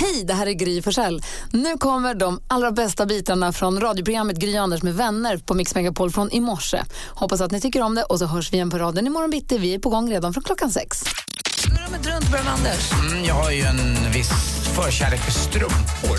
Hej, det här är Gry Forssell. Nu kommer de allra bästa bitarna från radioprogrammet Gry Anders med vänner på Mix Megapol från i morse. Hoppas att ni tycker om det och så hörs vi igen på raden imorgon bitti. Vi är på gång redan från klockan sex. Runt, börjar med Anders. Mm, jag har ju en viss förkärlek för strumpor.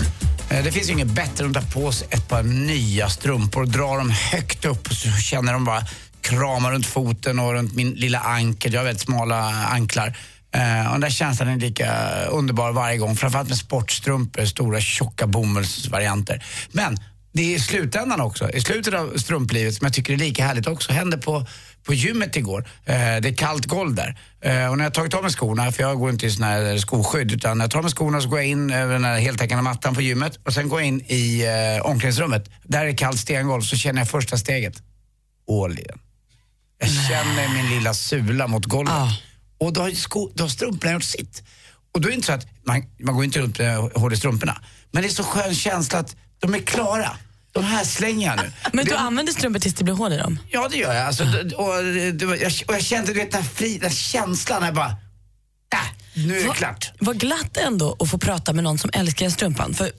Eh, Det finns ju inget bättre än att ta på sig ett par nya strumpor och dra dem högt upp och så känner de bara krama runt foten och runt min lilla ankel. Jag har väldigt smala anklar. Eh, och den där känslan är lika underbar varje gång. Framförallt med sportstrumpor, stora tjocka bomullsvarianter. Men det är i slutändan också, i slutet av strumplivet som jag tycker är lika härligt också, hände på, på gymmet igår. Eh, det är kallt golv där. Eh, och när jag tagit av mig skorna, för jag går inte i sån här skoskydd, utan när jag tar av mig skorna så går jag in över den här heltäckande mattan på gymmet och sen går jag in i eh, omklädningsrummet. Där är det kallt stengolv, så känner jag första steget. All in. Jag känner min lilla sula mot golvet. Och då har, sko, då har strumporna gjort sitt. Och då är det inte så att man, man går inte runt med hål i strumporna. Men det är så skön känsla att de är klara. De här slänger jag nu. Men du Det- använder strumpor tills det blir hål i dem? Ja, det gör jag. Alltså, och, det och jag kände du vet, den, här fri, den känslan, jag bara, äh, nu är det Vad- klart. Vad glatt ändå att få prata med någon som älskar strumpan. För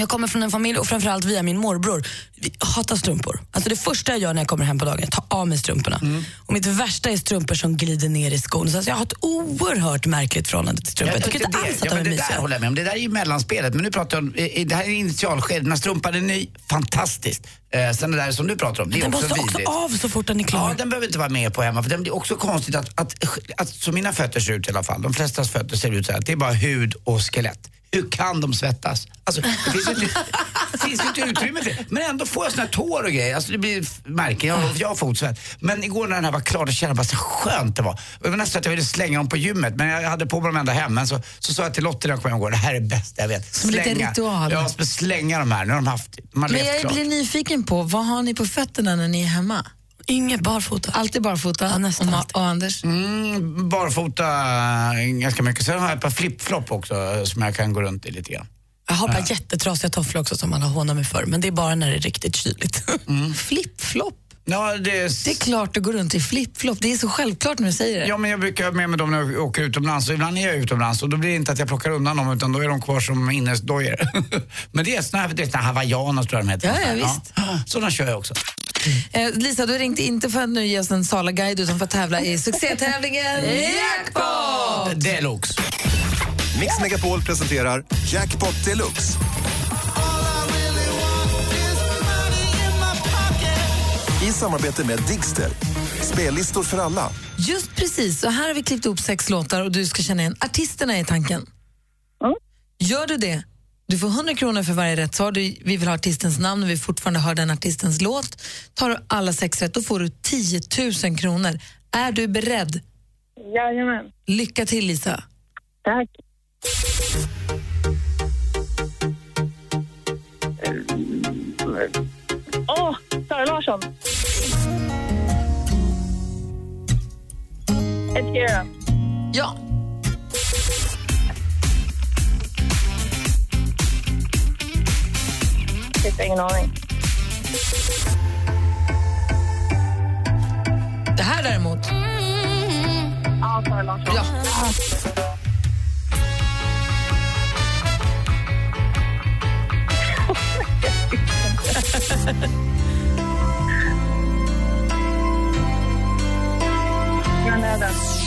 jag kommer från en familj och framförallt via min morbror. Vi hatar strumpor. Alltså det första jag gör när jag kommer hem på dagen är att ta av mig strumporna. Mm. Och mitt värsta är strumpor som glider ner i skon. Så alltså jag har ett oerhört märkligt förhållande till strumpor. Jag, tycker inte alls att ja, de är det där mysiga. håller jag med om. Det där är ju mellanspelet. Men nu pratar jag om, det här är initialskedet. När strumpan är ny, fantastiskt. Eh, sen det där som du pratar om, det är Den också måste också vidrigt. av så fort den är klar. Ja, den behöver inte vara med på hemma för den blir också konstigt att, att, att, som mina fötter ser ut i alla fall, de flestas fötter ser ut så här, att det är bara hud och skelett. Hur kan de svettas? Alltså, det finns ju inte, finns inte utrymme för det. Men ändå får jag såna här tår och grejer. Alltså, det blir märken, jag, jag har fotsvett. Men igår när den här var klar, då kände jag bara så skönt det var. Det var nästan att jag ville slänga dem på gymmet, men jag hade på mig dem ända hem. Men så, så sa jag till Lottie när jag kom hem igår, det här är det bästa jag vet. Som lite ritual. Ja, slänga de här. Nu har de haft, de har Men jag klart. blir nyfiken på, vad har ni på fötterna när ni är hemma? Inget barfota. Alltid barfota? Ja, nästan och, alltid. och Anders? Mm, barfota eh, ganska mycket. Sen har jag ett par flip-flop också eh, som jag kan gå runt i lite grann. Jag har bara jättetrasiga tofflor också som alla hånar mig för. Men det är bara när det är riktigt kyligt. Flip-flop? Ja, det är... Det är klart du går runt i flip-flop. Det är så självklart när du säger det. Ja, men jag brukar ha med mig dem när jag åker utomlands och ibland är jag utomlands och då blir det inte att jag plockar undan dem utan då är de kvar som innesdojor. men det är såna här, det är såna här hawaiianas tror jag de heter. Ja, ja, visst. Ja, sådana kör jag också. Eh, Lisa, du ringde inte för att nu ge oss en Sala-guide utan för att tävla i succétävlingen Jackpot! Deluxe. Mix Megapol presenterar Jackpot Deluxe. I samarbete med Digster. Spellistor för alla. Just precis, så här har vi klippt upp sex låtar och du ska känna igen artisterna i tanken. Gör du det, du får 100 kronor för varje rätt svar. Vi vill ha artistens namn och vi fortfarande hör den artistens låt. Tar du alla sex rätt, då får du 10 000 kronor. Är du beredd? Jajamän. Lycka till, Lisa. Tack. Åh, Sara Larsson. Ed Sheeran. Ja. Jag har ingen aning. Det här däremot. Ja, Sara Larsson. Ja.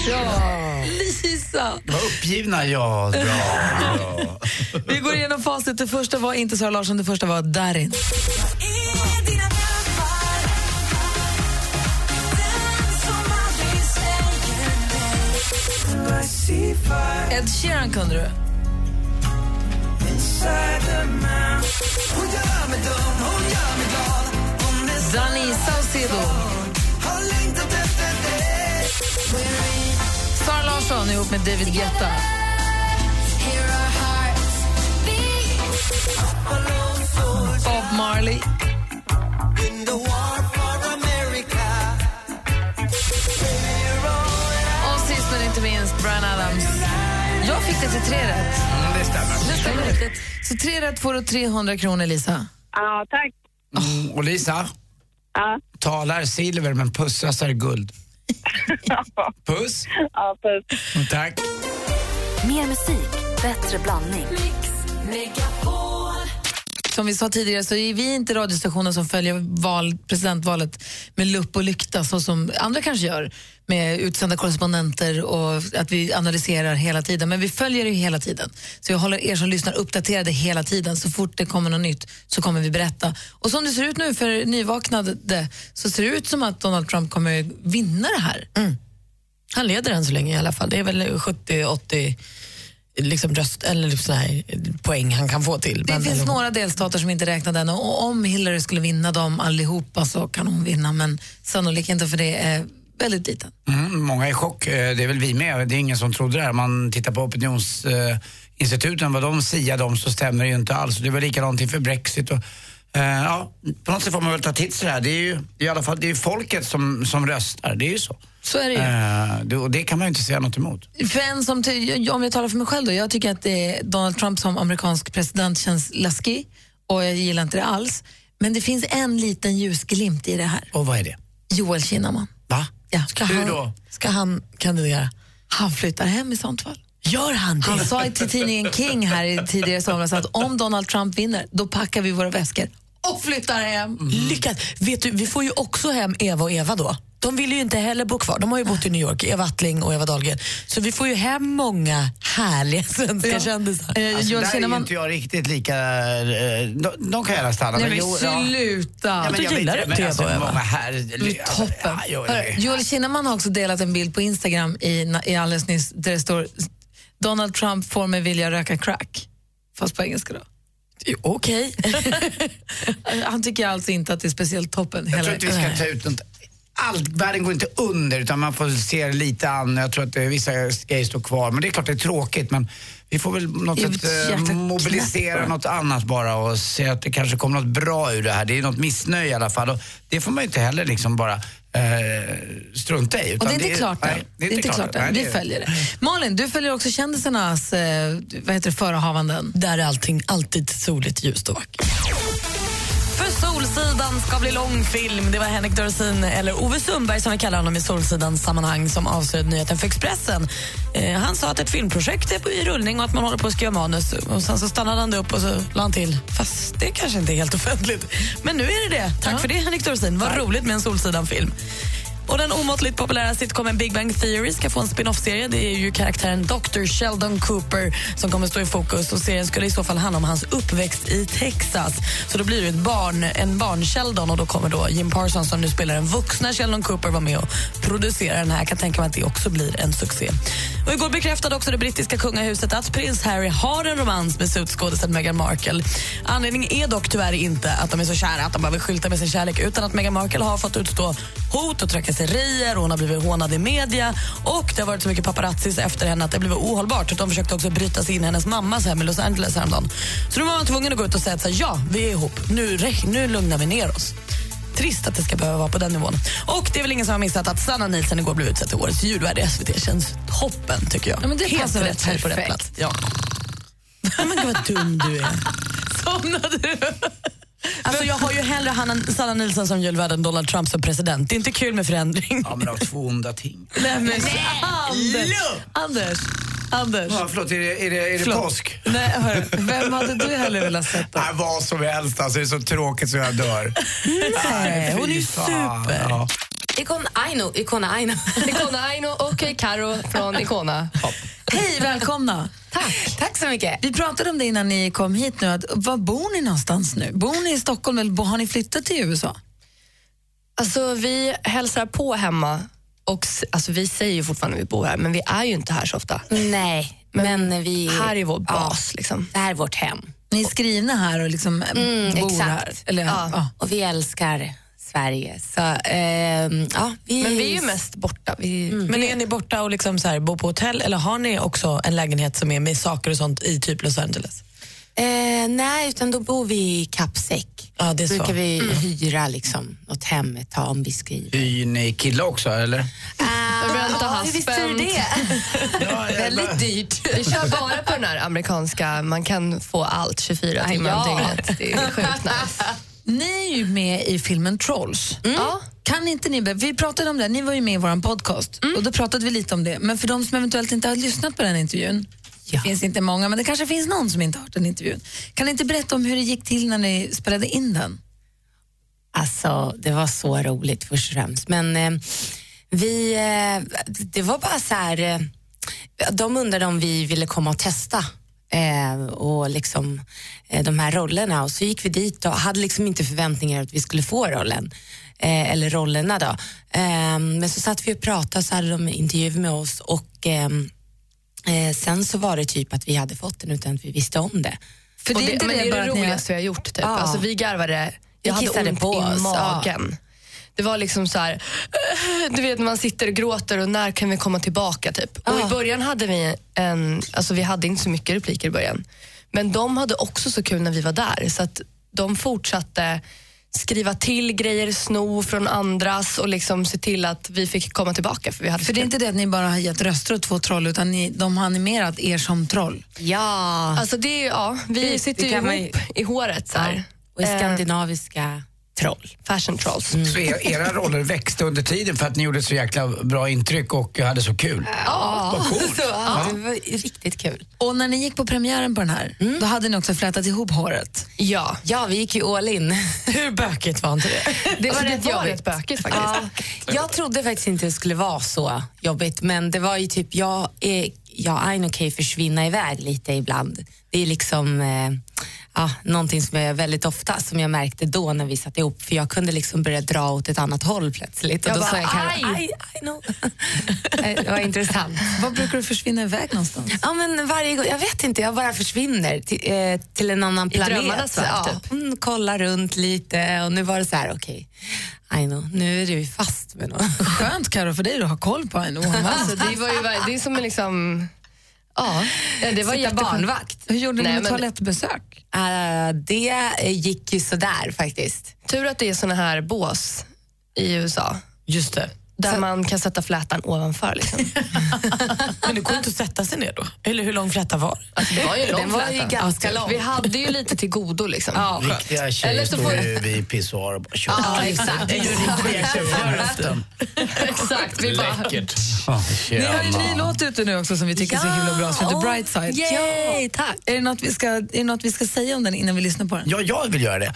Ja. Lisa! Var uppgivna, ja. Bra, bra. Vi går igenom facit. Det första var inte Sara Larsson, det första var Darin. Ed Sheeran kunde du. Danny Saucedo. Larsson ihop med David Guetta. Bob Marley. Och sist men inte minst, Brian Adams. Jag fick det till tre rätt. Mm, det stämmer. Det stämmer. Så tre rätt får du 300 kronor, Lisa. Ja, tack. Mm, och Lisa, Ja. talar silver men pussas är guld. Puss. Ja, puss. Tack. Mer musik, bättre blandning. Som vi sa tidigare så är vi inte radiostationen som följer val, presidentvalet med lupp och lykta så som andra kanske gör med utsända korrespondenter och att vi analyserar hela tiden. Men vi följer det hela tiden. Så jag håller er som lyssnar uppdaterade hela tiden. Så fort det kommer något nytt så kommer vi berätta. Och som det ser ut nu för nyvaknade så ser det ut som att Donald Trump kommer vinna det här. Han leder än så länge i alla fall. Det är väl 70-80 liksom röst, eller liksom här poäng han kan få till. Det Men- finns eller- några delstater som inte räknar den och om Hillary skulle vinna dem allihopa så kan hon vinna men sannolikt inte för det är väldigt liten. Mm, många är i chock. Eh, Det är väl vi med. Det är ingen som trodde det här. Man tittar på opinionsinstituten, vad de siade om så stämmer det ju inte alls. Det var likadant inför Brexit. Och, eh, ja, på något sätt får man väl ta till sig det här. Det är ju i alla fall det är ju folket som, som röstar. Det är ju så. Så är det ju. Eh, det, och det kan man ju inte säga något emot. För en som, om jag talar för mig själv då, jag tycker att är Donald Trump som amerikansk president känns läskig och jag gillar inte det alls. Men det finns en liten ljusglimt i det här. Och vad är det? Joel Kinnaman. Va? Ja. Ska Hur han, då? Ska han kandidera? Han flyttar hem i sånt fall. Gör han det? Han sa till tidningen King här tidigare i somras att om Donald Trump vinner, då packar vi våra väskor och flyttar hem. Lyckat. Vet du, vi får ju också hem Eva och Eva då. De vill ju inte heller bo kvar. De har ju bott i New York, Eva Attling och Eva Dahlgren. Så vi får ju hem många härliga svenska Ja. kändisar. Eh, Alltså, där är Kinnaman... inte jag riktigt lika... eh, De, de kan gärna stanna. Nej, men jo, sluta! Ja, men Du jag vet gillar inte, men alltså, Eva och Eva? många här... Är toppen. Ja, jo, Joel Kinnaman har också delat en bild på Instagram i, i alldeles nyss där det står Donald Trump får mig vilja röka crack. Fast på engelska då. Okej. Han tycker alltså inte att det är speciellt toppen. Jag tror inte vi ska ta ut något. Allt, världen går inte under utan man får se det lite an. Jag tror att vissa grejer står kvar. Men det är klart det är tråkigt men vi får väl något Det är sätt eh, mobilisera något annat bara och se att det kanske kommer något bra ur det här. Det är något missnöje i alla fall och det får man ju inte heller liksom bara eh, strunta i. Och det är inte klart än. nej, det är inte klart än. Nej, Vi det- följer det. Malin, du följer också kändisarnas eh, vad heter det, förehavanden. Där är allting alltid soligt, ljust och vackert. För Solsidan ska bli långfilm. Det var Henrik Dorsin, eller Ove Sundberg som vi kallar honom i Solsidans sammanhang, som avslöjade nyheten för Expressen. Eh, han sa att ett filmprojekt är i rullning och att man håller på att skriva manus. Och Sen så stannade han upp och så la han till, fast det kanske inte är helt offentligt. Men nu är det det. Tack för det, Henrik Dorsin. Vad roligt med en Solsidan-film. Och den omåttligt populära sitcomen Big Bang Theory ska få en spin-off-serie. Det är ju karaktären Dr. Sheldon Cooper som kommer stå i fokus. Och Serien skulle i så fall handla om hans uppväxt i Texas. Så då blir det ett barn, en barn-Sheldon och då kommer då Jim Parsons som nu spelar den vuxna Sheldon Cooper vara med och producera den här. Jag kan tänka mig att det också blir en succé. Och igår bekräftade också det brittiska kungahuset att prins Harry har en romans med suitskådisen Meghan Markle. Anledningen är dock tyvärr inte att de är så kära att de behöver skylta med sin kärlek utan att Meghan Markle har fått utstå hot och trakasserier och hon har blivit hånad i media och det har varit så mycket paparazzis efter henne att det blev ohållbart. De försökte också bryta sig in i hennes mammas hem i Los Angeles häromdagen. Så nu var man tvungen att gå ut och säga att ja, vi är ihop. Nu, nu lugnar vi ner oss. Trist att det ska behöva vara på den nivån. Och det är väl ingen som har missat att Sanna Nielsen igår blev utsedd till årets julvärd i SVT. Känns toppen tycker jag. Ja, men det Helt rätt här på rätt perfekt. plats. Ja, men gud vad dum du är. Somnade du? Alltså, jag har ju hellre Hanna, Sanna Nielsen som julvärd än Donald Trump som president. Det är inte kul med förändring. Ja men av två onda ting. Nej, men, Anders, Anders, Anders. Ja, förlåt, är det, är det, är det påsk? Nej, hör, vem hade du hellre velat sätta? Nej, vad som helst alltså. Det är så tråkigt så jag dör. Nej, hon är ju super. Ja. Ikon Aino, Ikona Aino. Ikona Aino och Karo från Ikona. Hej, välkomna. Tack. Tack så mycket. Vi pratade om det innan ni kom hit nu. Att, var bor ni någonstans nu? Bor ni i Stockholm eller har ni flyttat till USA? Alltså, vi hälsar på hemma och alltså, vi säger ju fortfarande att vi bor här, men vi är ju inte här så ofta. Nej, men, vi... Här är vår bas. Liksom. Det här är vårt hem. Ni är skrivna här och liksom Mm, bor exakt. här? Eller, ja. ja. Och vi älskar Sverige. Så, ehm, ja, vi... Men vi är ju mest borta. Vi, Men är ni borta och liksom så här, bor på hotell eller har ni också en lägenhet som är med saker och sånt i typ Los Angeles? Eh, nej, utan då bor vi i kappsäck. Ja, det är så. brukar vi Mm. hyra liksom, något hem ett tag om vi skriver. Hyr ni killar också eller? Rent hur visste du det? Väldigt dyrt. Vi kör bara på den här amerikanska, man kan få allt 24 timmar om ja. dygnet. Det är sjukt nice. Ni är ju med i filmen Trolls. Ja. Kan inte ni, vi pratade om det, ni var ju med i vår podcast och då pratade vi lite om det. Men för de som eventuellt inte har lyssnat på den intervjun, det finns inte många, men det kanske finns någon som inte har hört den intervjun. Kan ni inte berätta om hur det gick till när ni spelade in den? Alltså, det var så roligt först och främst. Men eh, vi, eh, det var bara så här, eh, de undrade om vi ville komma och testa eh, och liksom eh, de här rollerna och så gick vi dit och hade liksom inte förväntningar att vi skulle få rollen. Eh, eller rollerna då. Eh, men så satt vi och pratade så hade de intervju med oss och ehm, eh, sen så var det typ att vi hade fått den utan att vi visste om det. För det, men det är det roligaste vi har gjort. Typ. Ja. Alltså, vi garvade, Vi jag hade kissade ont på i oss, magen. Det var liksom så här, "Åh", du vet man sitter och gråter och när kan vi komma tillbaka typ. Och i början hade vi en, alltså vi hade inte så mycket repliker i början. Men de hade också så kul när vi var där så att de fortsatte skriva till grejer, sno från andras och liksom se till att vi fick komma tillbaka för vi hade För det är inte det att ni bara har gett röster åt två troll, utan ni, de har animerat er som troll. Ja. Alltså det, är- ja, vi Det- sitter det ju kan man ihop i håret så här. Och i Eh, skandinaviska troll. Fashion trolls. Så er, era roller växte under tiden för att ni gjorde så jäkla bra intryck och hade så kul? Ja, Vad coolt. så, ja, det var riktigt kul. Och när ni gick på premiären på den här, då hade ni också flätat ihop håret. Ja. Ja, vi gick ju all in. Hur bökigt var inte det? Det var Alltså, det rätt var rätt bökigt faktiskt. Ja, jag trodde faktiskt inte det skulle vara så jobbigt, men det var ju typ, jag, är, jag Aino kan ju försvinna iväg lite ibland. Det är liksom eh, ja, någonting som jag gör väldigt ofta, som jag märkte då när vi satt ihop, för jag kunde liksom börja dra åt ett annat håll plötsligt. Jag och då bara, sa jag Carro, "Aj!" aj, no. det var intressant. Var brukar du försvinna iväg någonstans? Ja, men varje gång, jag vet inte, jag bara försvinner till, eh, till en annan I planet. drömmarnas va? värld, ja. typ. mm, Kollar runt lite och nu var det så här, okej, I know, nu är du fast med någon. Skönt Karo för dig att ha koll på henne. Alltså, det, var ju, ver- det är som en liksom... Ja, det var jätteskönt. barnvakt. Hur gjorde Nej, med men- toalettbesök? Uh, det gick ju sådär faktiskt. Tur att det är såna här bås i USA. Just det. Där man kan sätta flätan ovanför. Liksom. Men det går inte att sätta sig ner då? Eller hur lång fläta var Alltså, det var ju lång Den var ju ganska lång. Vi hade ju lite till godo. Liksom. Ja. Riktiga Eller tjejer så står får- ju vid pissoar och bara kör. Ja, exakt. Det är ju riktigt exakt. Vi bara, Läckert. Ni har en ny låt ute nu också som vi tycker är så himla bra som heter Bright Side. Yay, tack. Är det, något vi ska, är det något vi ska säga om den innan vi lyssnar på den? Ja, jag vill göra det.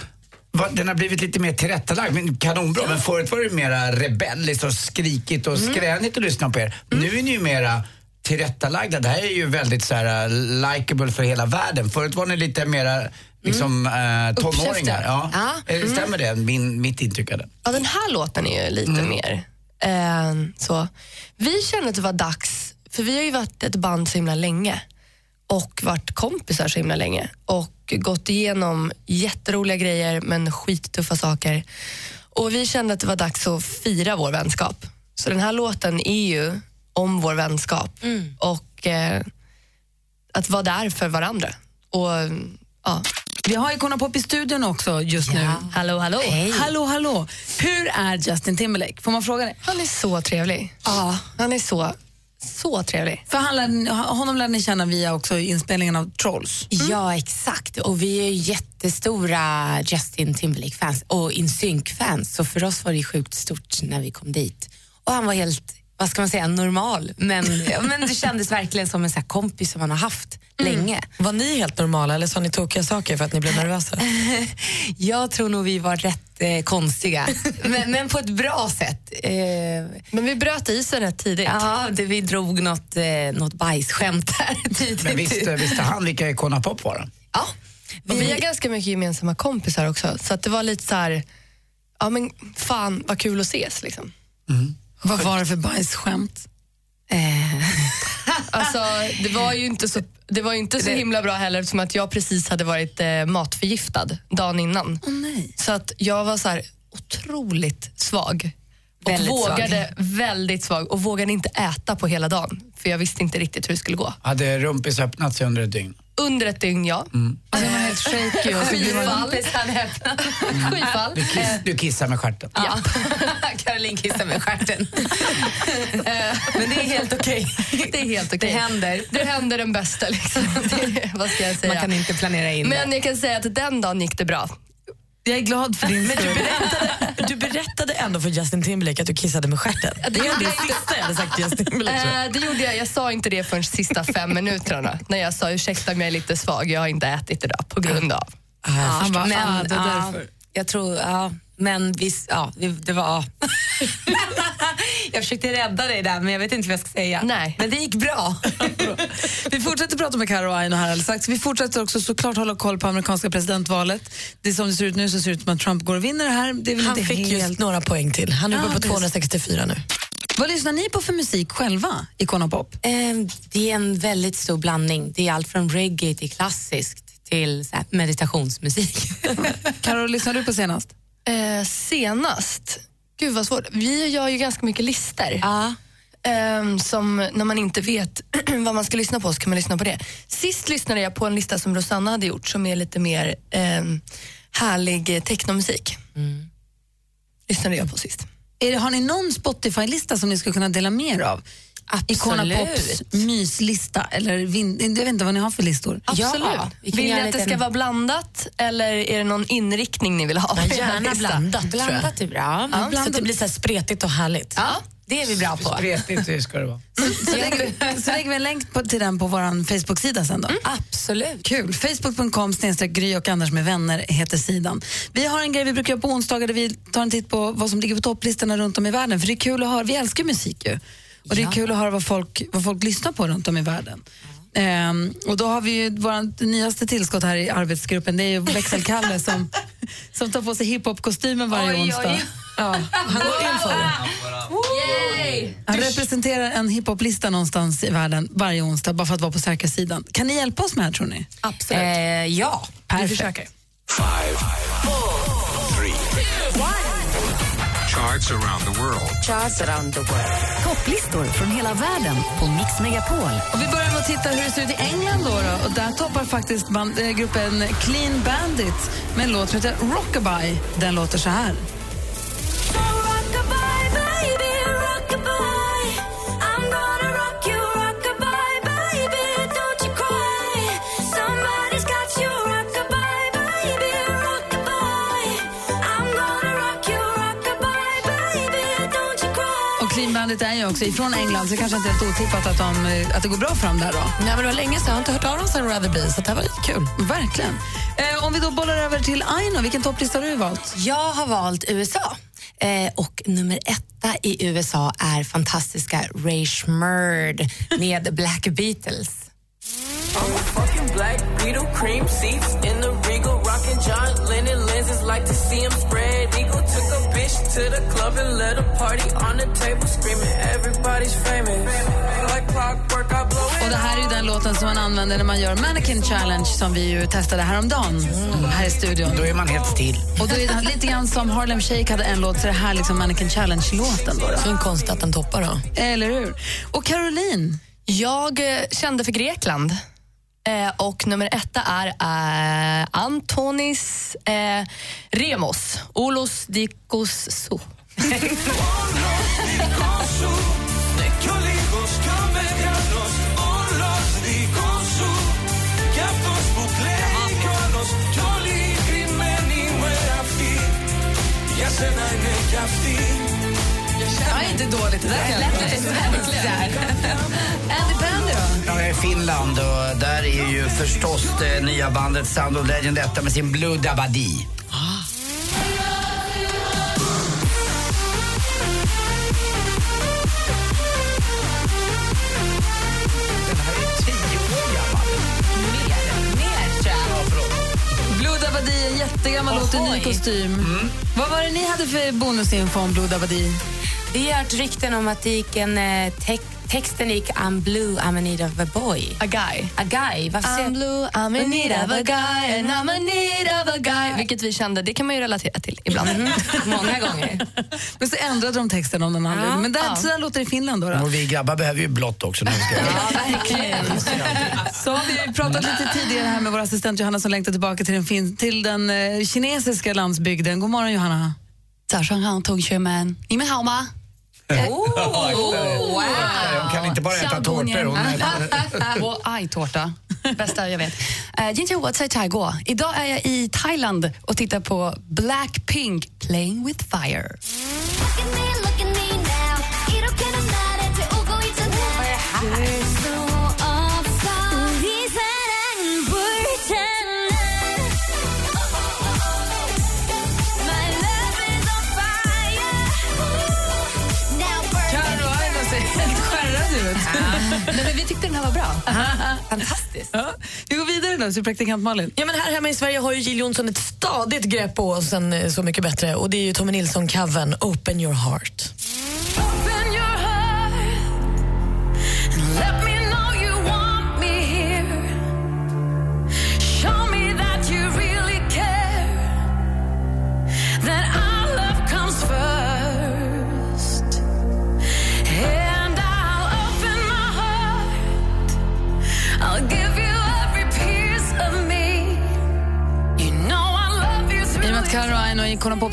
Den har blivit lite mer tillrättalagd, men kanonbra. Men förut var det mera rebelliskt och skrikigt och skränigt att lyssna på er. Nu är ni ju mera tillrättalagda. Det här är ju väldigt så här uh, likable för hela världen. Förut var ni lite mera liksom eh, tonåringar. Ja. Ja. Eh, Stämmer det? Min, mitt intryck av det. Ja, den här låten är ju lite mer... Eh, så. Vi kände att det var dags, för vi har ju varit ett band så himla länge och varit kompisar så himla länge och gått igenom jätteroliga grejer men skittuffa saker. Och vi kände att det var dags att fira vår vänskap. Så den här låten är ju om vår vänskap och eh, att vara där för varandra. Och ja. Vi har Icona Pop i studion också just nu. Hallå, hallå. Hallå, hallå. Hur är Justin Timberlake? Får man fråga det? Han är så trevlig. Ja. Han är så, så trevlig. För han lärde, honom lärde ni känna via också inspelningen av Trolls. Ja, exakt. Och vi är jättestora Justin Timberlake-fans och InSync-fans, så för oss var det sjukt stort när vi kom dit. Och han var helt, vad ska man säga, normal. Men, men det kändes verkligen som en så här kompis som man har haft länge. Var ni helt normala eller sa ni tokiga saker för att ni blev nervösa? Jag tror nog vi var rätt eh, konstiga, men, men på ett bra sätt. Eh, Men vi bröt isen rätt tidigt. ja, det, vi drog något, eh, något bajsskämt där tidigt. Men visste, visste han vilka Icona Pop var? Ja, Och vi har ganska mycket gemensamma kompisar också, så att det var lite så här, ja men fan vad kul att ses liksom. Vad var det för bajsskämt? Alltså det var ju inte så, det var inte så himla bra heller eftersom att jag precis hade varit eh, matförgiftad dagen innan. Nej. Så att jag var så här otroligt svag Och Väldigt vågade väldigt svag och vågade inte äta på hela dagen. För jag visste inte riktigt hur det skulle gå. Hade rumpis öppnat sig under ett dygn? Under ett dygn, ja. Och så är man helt shaky och. Skyfall. Skyfall. Du, kiss, du kissar med stjärten? Ja. Caroline kissar med stjärten. Men det är helt okej. Det är helt okej. Det händer. Det händer den bästa. Liksom. Det, vad ska jag säga? Man kan inte planera in Men det. jag kan säga att den dagen gick det bra. Jag är glad för din Men du skull. berättade, du berättade ändå för Justin Timberlake att du kissade med stjärten. Det är det sista jag hade sagt till Justin Timberlake. Eh, det gjorde jag. Jag sa inte det förrän sista fem minuterna. När jag sa ursäkta om jag är lite svag, jag har inte ätit idag på grund av. Han bara, men, ah, därför. jag tror, ja, men visst, ja, det, var... ja. jag försökte rädda dig där, men jag vet inte vad jag ska säga. Nej. Men det gick bra. Vi fortsätter prata med Karo och Aino här alldeles. Vi fortsätter också såklart hålla koll på amerikanska presidentvalet. Det som det ser ut nu så ser det ut som att Trump går och vinner det här. Det Han fick helt... just några poäng till. Han är Ja, på precis. 264 nu. Vad lyssnar ni på för musik själva, Icona Pop? Eh, det är en väldigt stor blandning. Det är allt från reggae till klassiskt till meditationsmusik. Karo, lyssnar du på senast? Eh, senast? Gud vad svårt. Vi gör ju ganska mycket listor. ja. Ehm, som när man inte vet vad man ska lyssna på så kan man lyssna på det. Sist lyssnade jag på en lista som Rosanna hade gjort som är lite mer um, härlig eh, technomusik. Lyssnade jag på sist. Det, har ni någon Spotify-lista som ni skulle kunna dela mer av? Icona Pops myslista, eller vin, jag vet inte vad ni har för listor. Absolut. Ja, vi vill ni att det ska vara blandat eller är det någon inriktning ni vill ha? Ja, gärna blandat, tror jag. Blandat är bra. Ja, Så att det blir så här spretigt och härligt. Ja, det är vi bra på. Spretigt det ska det vara. Så lägger, vi, så lägger vi en länk på, till den på vår Facebook-sida sen då. Absolut. Kul. Facebook.com Gry och Anders med vänner heter sidan. Vi har en grej vi brukar göra på onsdagar där vi tar en titt på vad som ligger på topplistorna runt om i världen. För det är kul att höra, vi älskar musik ju. Och det är kul att höra vad folk, vad folk lyssnar på runt om i världen. Ehm, och då har vi ju vårt nyaste tillskott här i arbetsgruppen, det är ju Växelkalle som, som tar på sig hiphop-kostymen varje Oj, oj. onsdag. Ja, Han går in för det. han representerar en hiphop-lista någonstans i världen varje onsdag bara för att vara på säkra sidan. Kan ni hjälpa oss med det här tror ni? Absolut. Eh, ja, Perfekt. vi försöker. Charts around the world. Charts around the world. Topplistor från hela världen på Mix Megapol. Och vi börjar med att titta hur det ser ut i England. Då, då. Och där toppar faktiskt band, eh, gruppen Clean Bandit med en låt som heter Rockabye. Den låter så här. Bandit är ju också ifrån England så det kanske inte är helt otippat att, de, att det går bra för dem där då. Nej, men det var länge sedan. Jag har inte hört av dem sen Rather Be, så det här var lite kul. Verkligen. Eh, om vi då bollar över till Aino, vilken topplista har du valt? Jag har valt USA. Eh, och nummer etta i USA är fantastiska Ray Schmurd med Black Beatles. To the club and let a party on the table screaming everybody's famous like clockwork I blow it Och det här är ju den låten som man använder när man gör Mannequin Challenge som vi ju testade häromdagen här i studion. Då är man helt still. Och då är det lite grann som Harlem Shake hade en låt, så är det här liksom Mannequin Challenge-låten. Då, då. Så en konstigt att den toppar då. Eller hur? Och Caroline? Jag eh, kände för Grekland. Eh, och nummer etta är eh, Antonis eh, Remos, Olos Dikos Sou. Ja, inte dåligt. Det där Andy Pandy då? Ja, jag är i Finland och där är ju förstås det nya bandet Sound of Legend detta med sin Blue Dabadi. Blue Dabadi, en jättegammal låt i ny kostym. Vad var det ni hade för bonusinfo om Blue Dabadi? Vi har hört rykten om att det gick en eh, tech, texten gick I'm blue, I'm in need of a boy. A guy. A guy. Varför I'm säger- blue, I'm in need of a guy and I'm in need of a guy. Vilket vi kände, det kan man ju relatera till ibland. Många gånger. Men så ändrade de texten om någon anledning. Men där, så där låter det i Finland då. då. Och vi grabbar behöver ju blått också. När vi ska Verkligen. Så har vi pratat lite tidigare här med vår assistent Johanna som längtar tillbaka till den, fin- till den eh, kinesiska landsbygden. God morgon Johanna. 早上好，同学们，你们好吗？ Oh, wow. Hon kan inte bara äta tårtor. Aj-tårta. Bästa jag vet. Jinja Watsai Chaigo. Idag är jag i Thailand och tittar på Blackpink Playing with fire. Vi tyckte den här var bra. Fantastiskt. Ja. Vi går vidare då, så praktikant Malin. Ja, men här hemma i Sverige har ju Jill Johnson ett stadigt grepp på oss sen eh, Så mycket bättre och det är ju Tommy Nilsson-covern Open your heart.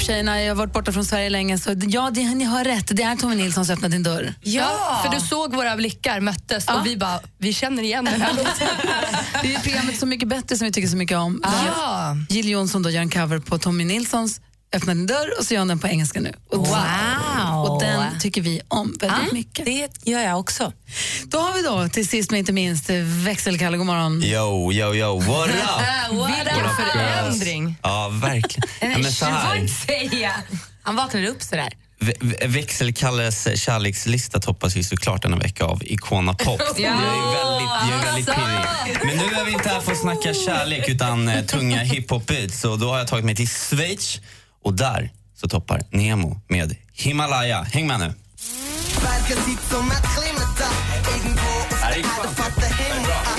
Pop-tjejerna, jag har varit borta från Sverige länge, så ja, det, ni har rätt. Det är Tommy Nilsson som öppnat din dörr. Ja, för du såg våra blickar möttes och vi bara, vi känner igen den här låten. Det är programmet Så mycket bättre som vi tycker så mycket om. Ja. Jill Johnson då gör en cover på Tommy Nilssons Öppna din dörr och så gör hon den på engelska nu. Och, Wow. och den tycker vi om väldigt Ja, mycket. Det gör jag också. Då har vi då till sist men inte minst växelkalle. God morgon. Yo, yo, yo, what up? Vilken förändring. Ja, verkligen. Ja, men så här, säga. Han vaknade upp sådär. Vä- vä- Växelkalles kärlekslista toppas ju såklart denna vecka av Icona Pop. Ja. Jag är väldigt, jag är väldigt pirrig. Men nu är vi inte här för att snacka kärlek utan eh, tunga hiphop-beats. Så då har jag tagit mig till Schweiz och där så toppar Nemo med Himalaya. Häng med nu. Här är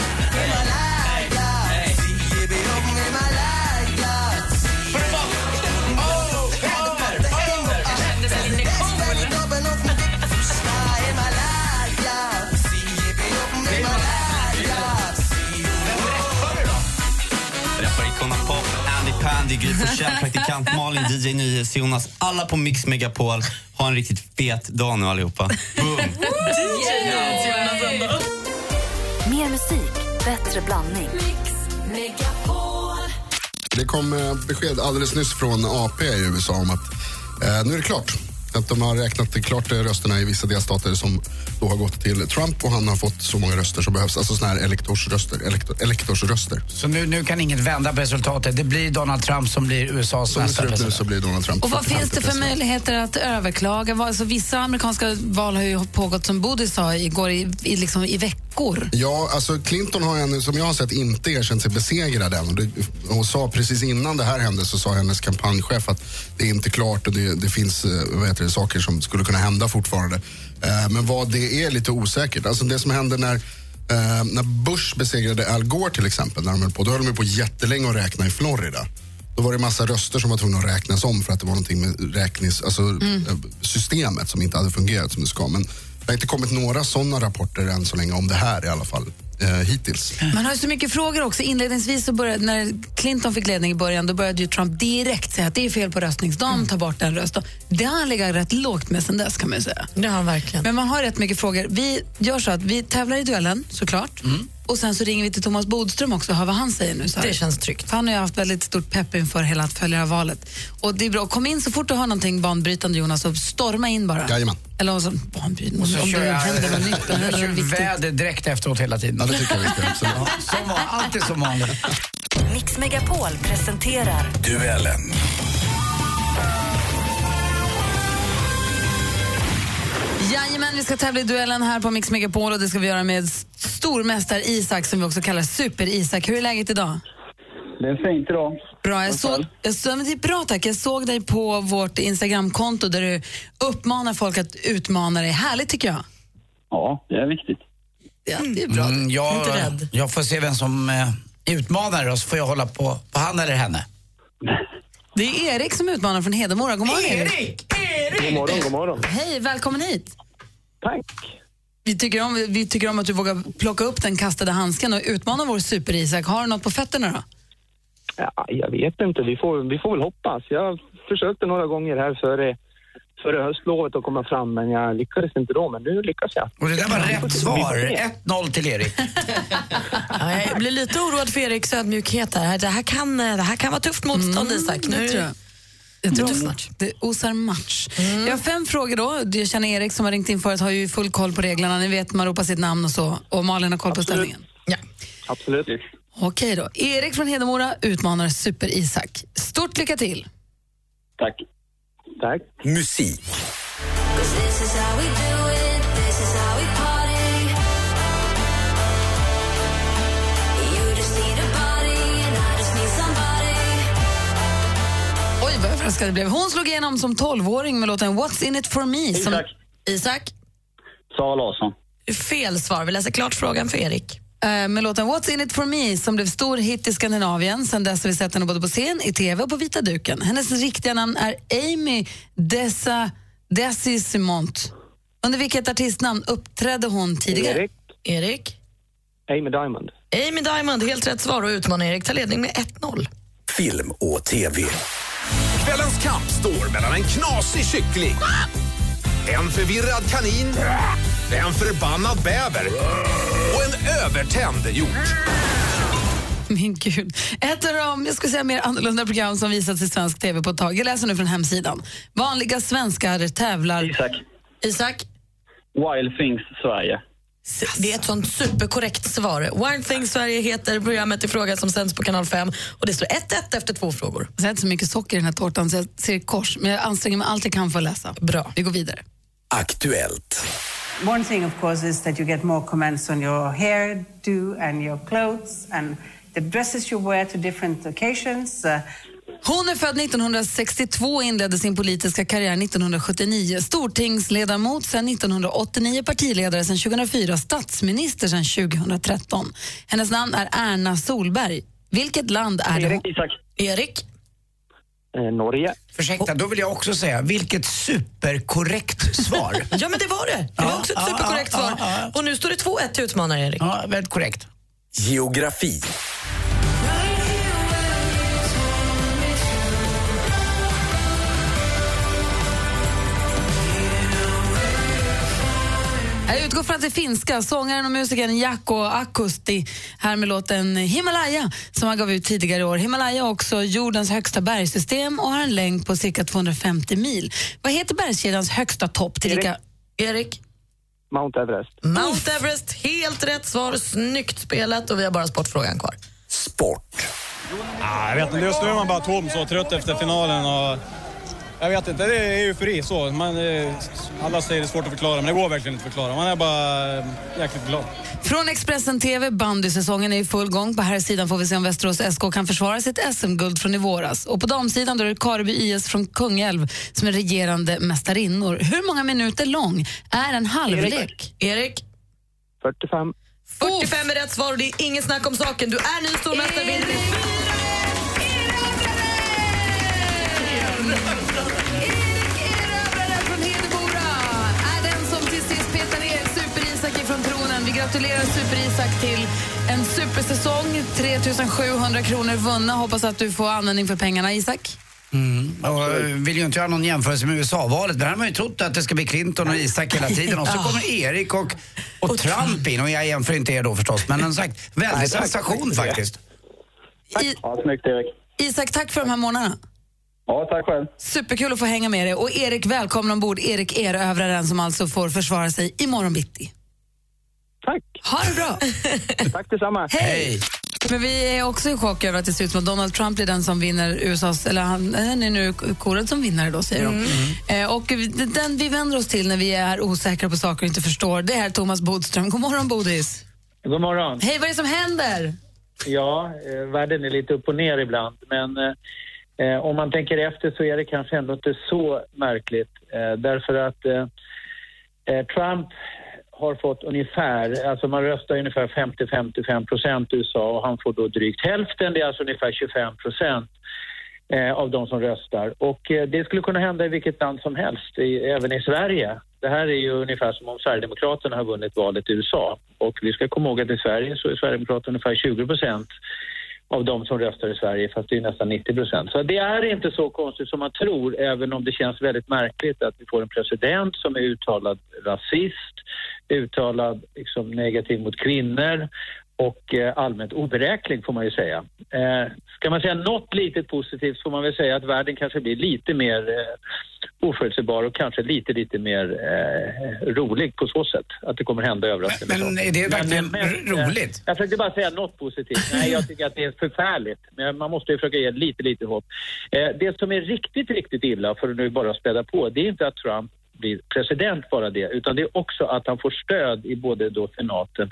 Pandy, Gry Forssell, praktikant Malin, DJ Nyhets, Jonas. Alla på Mix Megapol. Ha en riktigt fet dag nu allihopa. Boom! Mer musik, bättre blandning. Det kom eh, besked alldeles nyss från AP i USA om att eh, nu är det klart. Att de har räknat klart eh, rösterna i vissa delstater som då har gått till Trump och han har fått så många röster som behövs. Alltså såna här elektorsröster. Elektor, elektorsröster. Så nu, nu kan inget vända på resultatet. Det blir Donald Trump som blir USAs Som det nästa president. så blir Donald Trump Och vad 45 finns det för president. möjligheter att överklaga? Alltså, vissa amerikanska val har ju pågått, som Bodil sa igår, i, i, liksom, i veckor. Ja, alltså Clinton har ännu, som jag har sett, inte erkänt sig besegrad än. Hon sa precis innan det här hände så sa hennes kampanjchef att det är inte klart och det, det finns eh, vad heter saker som skulle kunna hända fortfarande. Eh, men vad det är lite osäkert. Alltså det som hände när, eh, när Bush besegrade Al Gore till exempel, när de höll på, då höll de på jättelänge att räkna i Florida. Då var det massa röster som var tvungna att räknas om för att det var någonting med räknings, alltså, eh, systemet som inte hade fungerat som det ska. Men det har inte kommit några sådana rapporter än så länge om det här i alla fall, eh, hittills. Man har ju så mycket frågor också. Inledningsvis så började, när Clinton fick ledning i början, då började ju Trump direkt säga att det är fel på röstningsdagen, ta bort den rösten. Det har han legat rätt lågt med sen dess kan man säga. Det har verkligen. Men man har rätt mycket frågor. Vi gör så att vi tävlar i duellen såklart. Och sen så ringer vi till Thomas Bodström också och hör vad han säger nu. Så här. Det känns tryggt. Han har ju haft väldigt stort pepp inför hela följarvalet. Och det är bra. Kom in så fort du har någonting banbrytande Jonas och storma in bara. Jajamän. Eller så, banbrytande, Och så om kör det jag, händer något nytt. jag kör viktigt. väder direkt efteråt hela tiden. Ja, det tycker jag vi ska. Absolut. Ja, som alltid som vanligt. Mix Megapol presenterar Duellen. Jajamän, vi ska tävla i duellen här på Mix Megapol och det ska vi göra med stormästare Isak som vi också kallar Super-Isak. Hur är läget idag? Det är fint idag. Bra, jag såg, jag såg, det är bra tack. Jag såg dig på vårt Instagramkonto där du uppmanar folk att utmana dig. Härligt tycker jag. Ja, det är viktigt. Ja, det är bra. Mm, jag, Inte rädd. jag får se vem som eh, utmanar och så får jag hålla på, på han eller henne. Det är Erik som utmanar från Hedemora. God morgon Erik! God morgon, god morgon. Hej, välkommen hit. Tack. Vi tycker, om, vi tycker om att du vågar plocka upp den kastade handsken och utmana vår super-Isak. Har du något på fötterna då? Ja, jag vet inte, vi får, vi får väl hoppas. Jag försökte några gånger här före, före höstlovet att komma fram, men jag lyckades inte då. Men nu lyckas jag. Och det där var rätt svar. 1-0 till Erik. Ja, jag blir lite oroad för Eriks ödmjukhet här. Det här kan, det här kan vara tufft motstånd, Isak. det Nu, jag. Jag tror det, det osar match. Jag har fem frågor då. Jag känner Erik som har ringt in förut har ju full koll på reglerna. Ni vet, man ropar sitt namn och så. Och Malin har koll på ställningen. Ja. Absolut. Okej då. Erik från Hedemora utmanar Super-Isak. Stort lycka till! Tack. Tack. Musik. Överraskad jag blev. Hon slog igenom som 12-åring med låten What's in it for me. Som... Isak. Isak, Sara Larsson. fel svar. Vi läser klart frågan för Erik. Eh, med låten What's in it for me som blev stor hit i Skandinavien. Sen dess har vi sett henne både på scen, i tv och på vita duken. Hennes riktiga namn är Amy Dessa Desisimont. Under vilket artistnamn uppträdde hon tidigare? Erik. Erik? Amy Diamond. Amy Diamond, helt rätt svar och utmanar Erik. tar ledning med 1-0. Film och TV. Kvällens kamp står mellan en knasig kyckling, en förvirrad kanin, en förbannad bäver och en övertänd hjort. Min gud. Ett av de jag skulle säga, mer annorlunda program som visats i svensk tv på ett tag. Jag läser nu från hemsidan. Vanliga svenskar tävlar... Isak. Isak? Wild Things Sverige. Det är ett sånt superkorrekt svar. Wild Things Sverige heter programmet i fråga som sänds på kanal 5 och det står 1-1 efter två frågor. Jag inte så mycket socker i den här tårtan så jag ser kors, men jag anstränger mig allt jag kan för att läsa. Bra. Vi går vidare. Aktuellt. One thing, of course, is that you get more comments on your hair do and your clothes and the dresses you wear to different occasions. Uh, Hon är född 1962 och inledde sin politiska karriär 1979. Stortingsledamot sedan 1989, partiledare sedan 2004, statsminister sedan 2013. Hennes namn är Erna Solberg. Vilket land är det? Erik Isak. Erik? Eh, Norge. Ursäkta, då vill jag också säga, vilket superkorrekt svar. Ja, men det var det. Det var också ett superkorrekt svar. Och nu står det 2-1 till utmanare Erik. Ja, väldigt korrekt. Geografi. Att det är finska. Sångaren och musikern Jaakko Akusti här med låten Himalaya som han gav ut tidigare i år. Himalaya är också jordens högsta bergssystem och har en längd på cirka 250 mil. Vad heter bergskedjans högsta topp? Tillika... Erik? Mount Everest. Mount Everest, helt rätt svar. Snyggt spelat och vi har bara sportfrågan kvar. Ah, jag vet inte, just nu är man bara tom så trött efter finalen och jag vet inte, det är eufori så. Man, eh, alla säger det är svårt att förklara men det går verkligen inte att förklara. Man är bara eh, jäkligt glad. Från Expressen TV, bandysäsongen är i full gång. På här sidan får vi se om Västerås SK kan försvara sitt SM-guld från i våras. Och på damsidan då är det Kareby IS från Kungälv som är regerande mästarinnor. Hur många minuter lång är en halvlek? Erik? 45. 45 är rätt svar och det är inget snack om saken. Du är ny stormästare. Gratulerar Super-Isak till en supersäsong. 3 700 kronor vunna. Hoppas att du får användning för pengarna, Isak. Mm. Och jag vill ju inte göra någon jämförelse med USA-valet, men här har man ju trott att det ska bli Clinton och Isak hela tiden. Och så kommer Erik och, och Trump in. Och jag jämför inte er då förstås, men en sagt, väldig sensation faktiskt. I, Ja, snyggt Erik. Isak, tack för de här månaderna. Ja, tack själv. Superkul att få hänga med dig. Och Erik, välkommen ombord. Erik Erövraren som alltså får försvara sig imorgon bitti. Tack. Ha det bra. Tack detsamma. Hej! Men vi är också i chock över att det ser ut som att Donald Trump är den som vinner USAs, eller han, han är nu korad som vinnare då säger de. Eh, och den vi vänder oss till när vi är osäkra på saker och inte förstår, det är Thomas Bodström. God morgon Bodis. God morgon. Hej, vad är det som händer? Ja, eh, världen är lite upp och ner ibland, men eh, eh, om man tänker efter så är det kanske ändå inte så märkligt. Eh, därför att eh, eh, Trump har fått ungefär, alltså man röstar ungefär 50-55 procent i USA och han får då drygt hälften, det är alltså ungefär 25 procent eh, av de som röstar. Och eh, det skulle kunna hända i vilket land som helst, i, även i Sverige. Det här är ju ungefär som om Sverigedemokraterna har vunnit valet i USA. Och vi ska komma ihåg att i Sverige så är Sverigedemokraterna ungefär 20 procent av de som röstar i Sverige, fast det är nästan 90 procent. Så det är inte så konstigt som man tror, även om det känns väldigt märkligt att vi får en president som är uttalad rasist, uttalad liksom, negativ mot kvinnor och eh, allmänt oberäklig får man ju säga. Eh, ska man säga något litet positivt får man väl säga att världen kanske blir lite mer eh, oförutsägbar och kanske lite, lite mer eh, rolig på så sätt. Att det kommer hända överraskande Men saker. är det verkligen Men, men, eh, roligt? Jag försökte bara säga något positivt. Nej, jag tycker att det är förfärligt. Men man måste ju försöka ge lite, lite hopp. Eh, det som är riktigt, riktigt illa, för att nu bara späda på, det är inte att Trump blir president bara det, utan det är också att han får stöd i både då senaten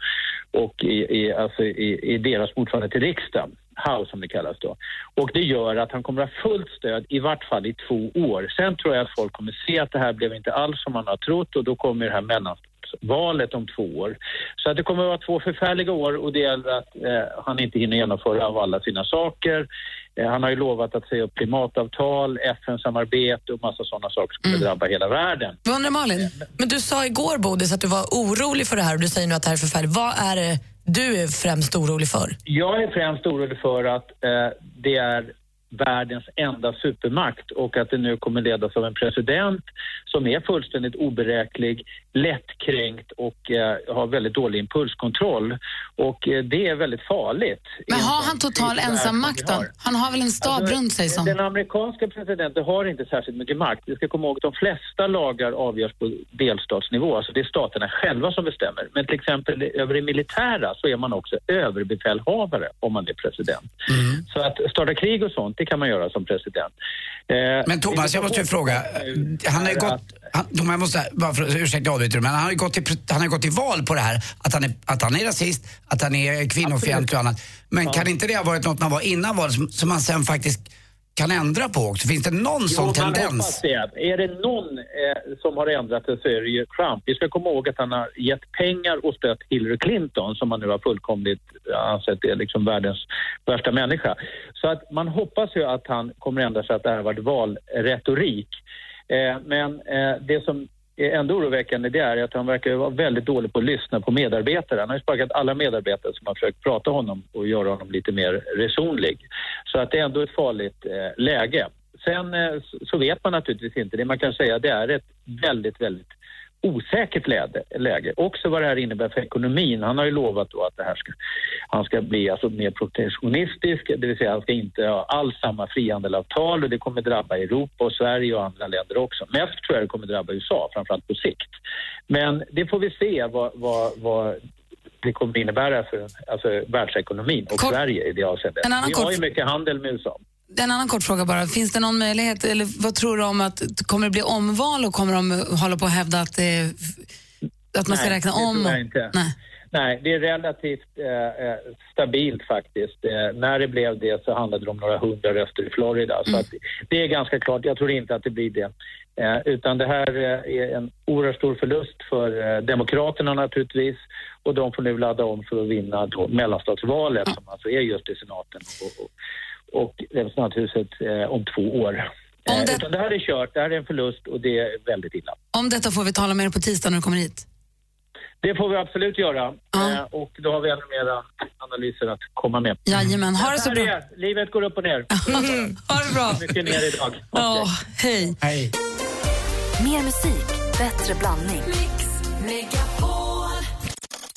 och i, i, alltså i, i deras motsvarande till riksdagen. House som det kallas då. Och det gör att han kommer att ha fullt stöd i vart fall i två år. Sen tror jag att folk kommer se att det här blev inte alls som man har trott och då kommer det här mellanvalet om två år. Så att det kommer att vara två förfärliga år och det gäller att eh, han inte hinner genomföra av alla sina saker. Eh, han har ju lovat att säga upp klimatavtal, FN-samarbete och massa sådana saker som kommer drabba hela världen. Vad undrar Malin? Men du sa igår, Bodis, att du var orolig för det här och du säger nu att det här är förfärligt. Vad är det du är främst orolig för? Jag är främst orolig för att eh, det är världens enda supermakt och att det nu kommer ledas av en president som är fullständigt oberäklig, lättkränkt och eh, har väldigt dålig impulskontroll. Och eh, det är väldigt farligt. Men har han total ensammakt då? Han har väl en stab Alltså, runt sig som... Den amerikanska presidenten har inte särskilt mycket makt. Vi ska komma ihåg att de flesta lagar avgörs på delstatsnivå. Alltså det är staterna själva som bestämmer. Men till exempel över det militära så är man också överbefälhavare om man är president. Så att starta krig och sånt, det kan man göra som president. Eh, Men Thomas, jag måste ju fråga. Han har ju gått, han, Thomas, jag måste, bara för, ursäkta jag avbryter, men han har ju gått till, han har gått till val på det här. Att han är, att han är rasist, att han är kvinnofientlig och annat. Men kan inte det ha varit något man var innan valet som, som man sen faktiskt kan ändra på också? Finns det någon sån Jo, man tendens? det. Är det någon eh, som har ändrat det så är det ju Trump. Vi ska komma ihåg att han har gett pengar och stött Hillary Clinton som man nu har fullkomligt ansett är liksom världens värsta människa. Så att man hoppas ju att han kommer ändra sig, att det här har varit valretorik. Eh, men eh, det som är ändå oroväckande det är att han verkar vara väldigt dålig på att lyssna på medarbetare. Han har ju sparkat alla medarbetare som har försökt prata honom och göra honom lite mer resonlig. Så att det är ändå ett farligt eh, läge. Sen eh, så- så vet man naturligtvis inte. Det man kan säga det är ett väldigt, väldigt osäkert läge, läge. Också vad det här innebär för ekonomin. Han har ju lovat då att det här ska, han ska bli alltså mer protektionistisk, det vill säga han ska inte ha alls samma frihandelavtal och det kommer drabba Europa och Sverige och andra länder också. Mest tror jag det kommer drabba USA, framförallt på sikt. Men det får vi se vad, vad, vad det kommer innebära för alltså, världsekonomin och Sverige i det avseendet. Vi har kort- ju mycket handel med USA. En annan kort fråga bara. Finns det någon möjlighet, eller vad tror du om att, kommer det bli omval och kommer de hålla på att hävda att, det, att man ska Nej, räkna det om? tror jag inte. Nej. Nej, det är relativt eh, eh, stabilt faktiskt. Eh, när det blev det så handlade det om några hundra röster i Florida. Så att det är ganska klart. Jag tror inte att det blir det. Eh, utan det här eh, är en oerhört stor förlust för eh, Demokraterna naturligtvis. Och de får nu ladda om för att vinna då mellanstatsvalet som alltså är just i senaten och, och, och representanthuset eh, om två år. Eh, utan det här är kört, det här är en förlust och det är väldigt illa. Om detta får vi tala mer på tisdag när du kommer hit. Det får vi absolut göra. Eh, och då har vi ännu mera analyser att komma med. Jajamän, ha det så bra. är, livet går upp och ner. ha det bra. Mycket ner idag. Ja, hej. Hej. Mer musik, bättre blandning.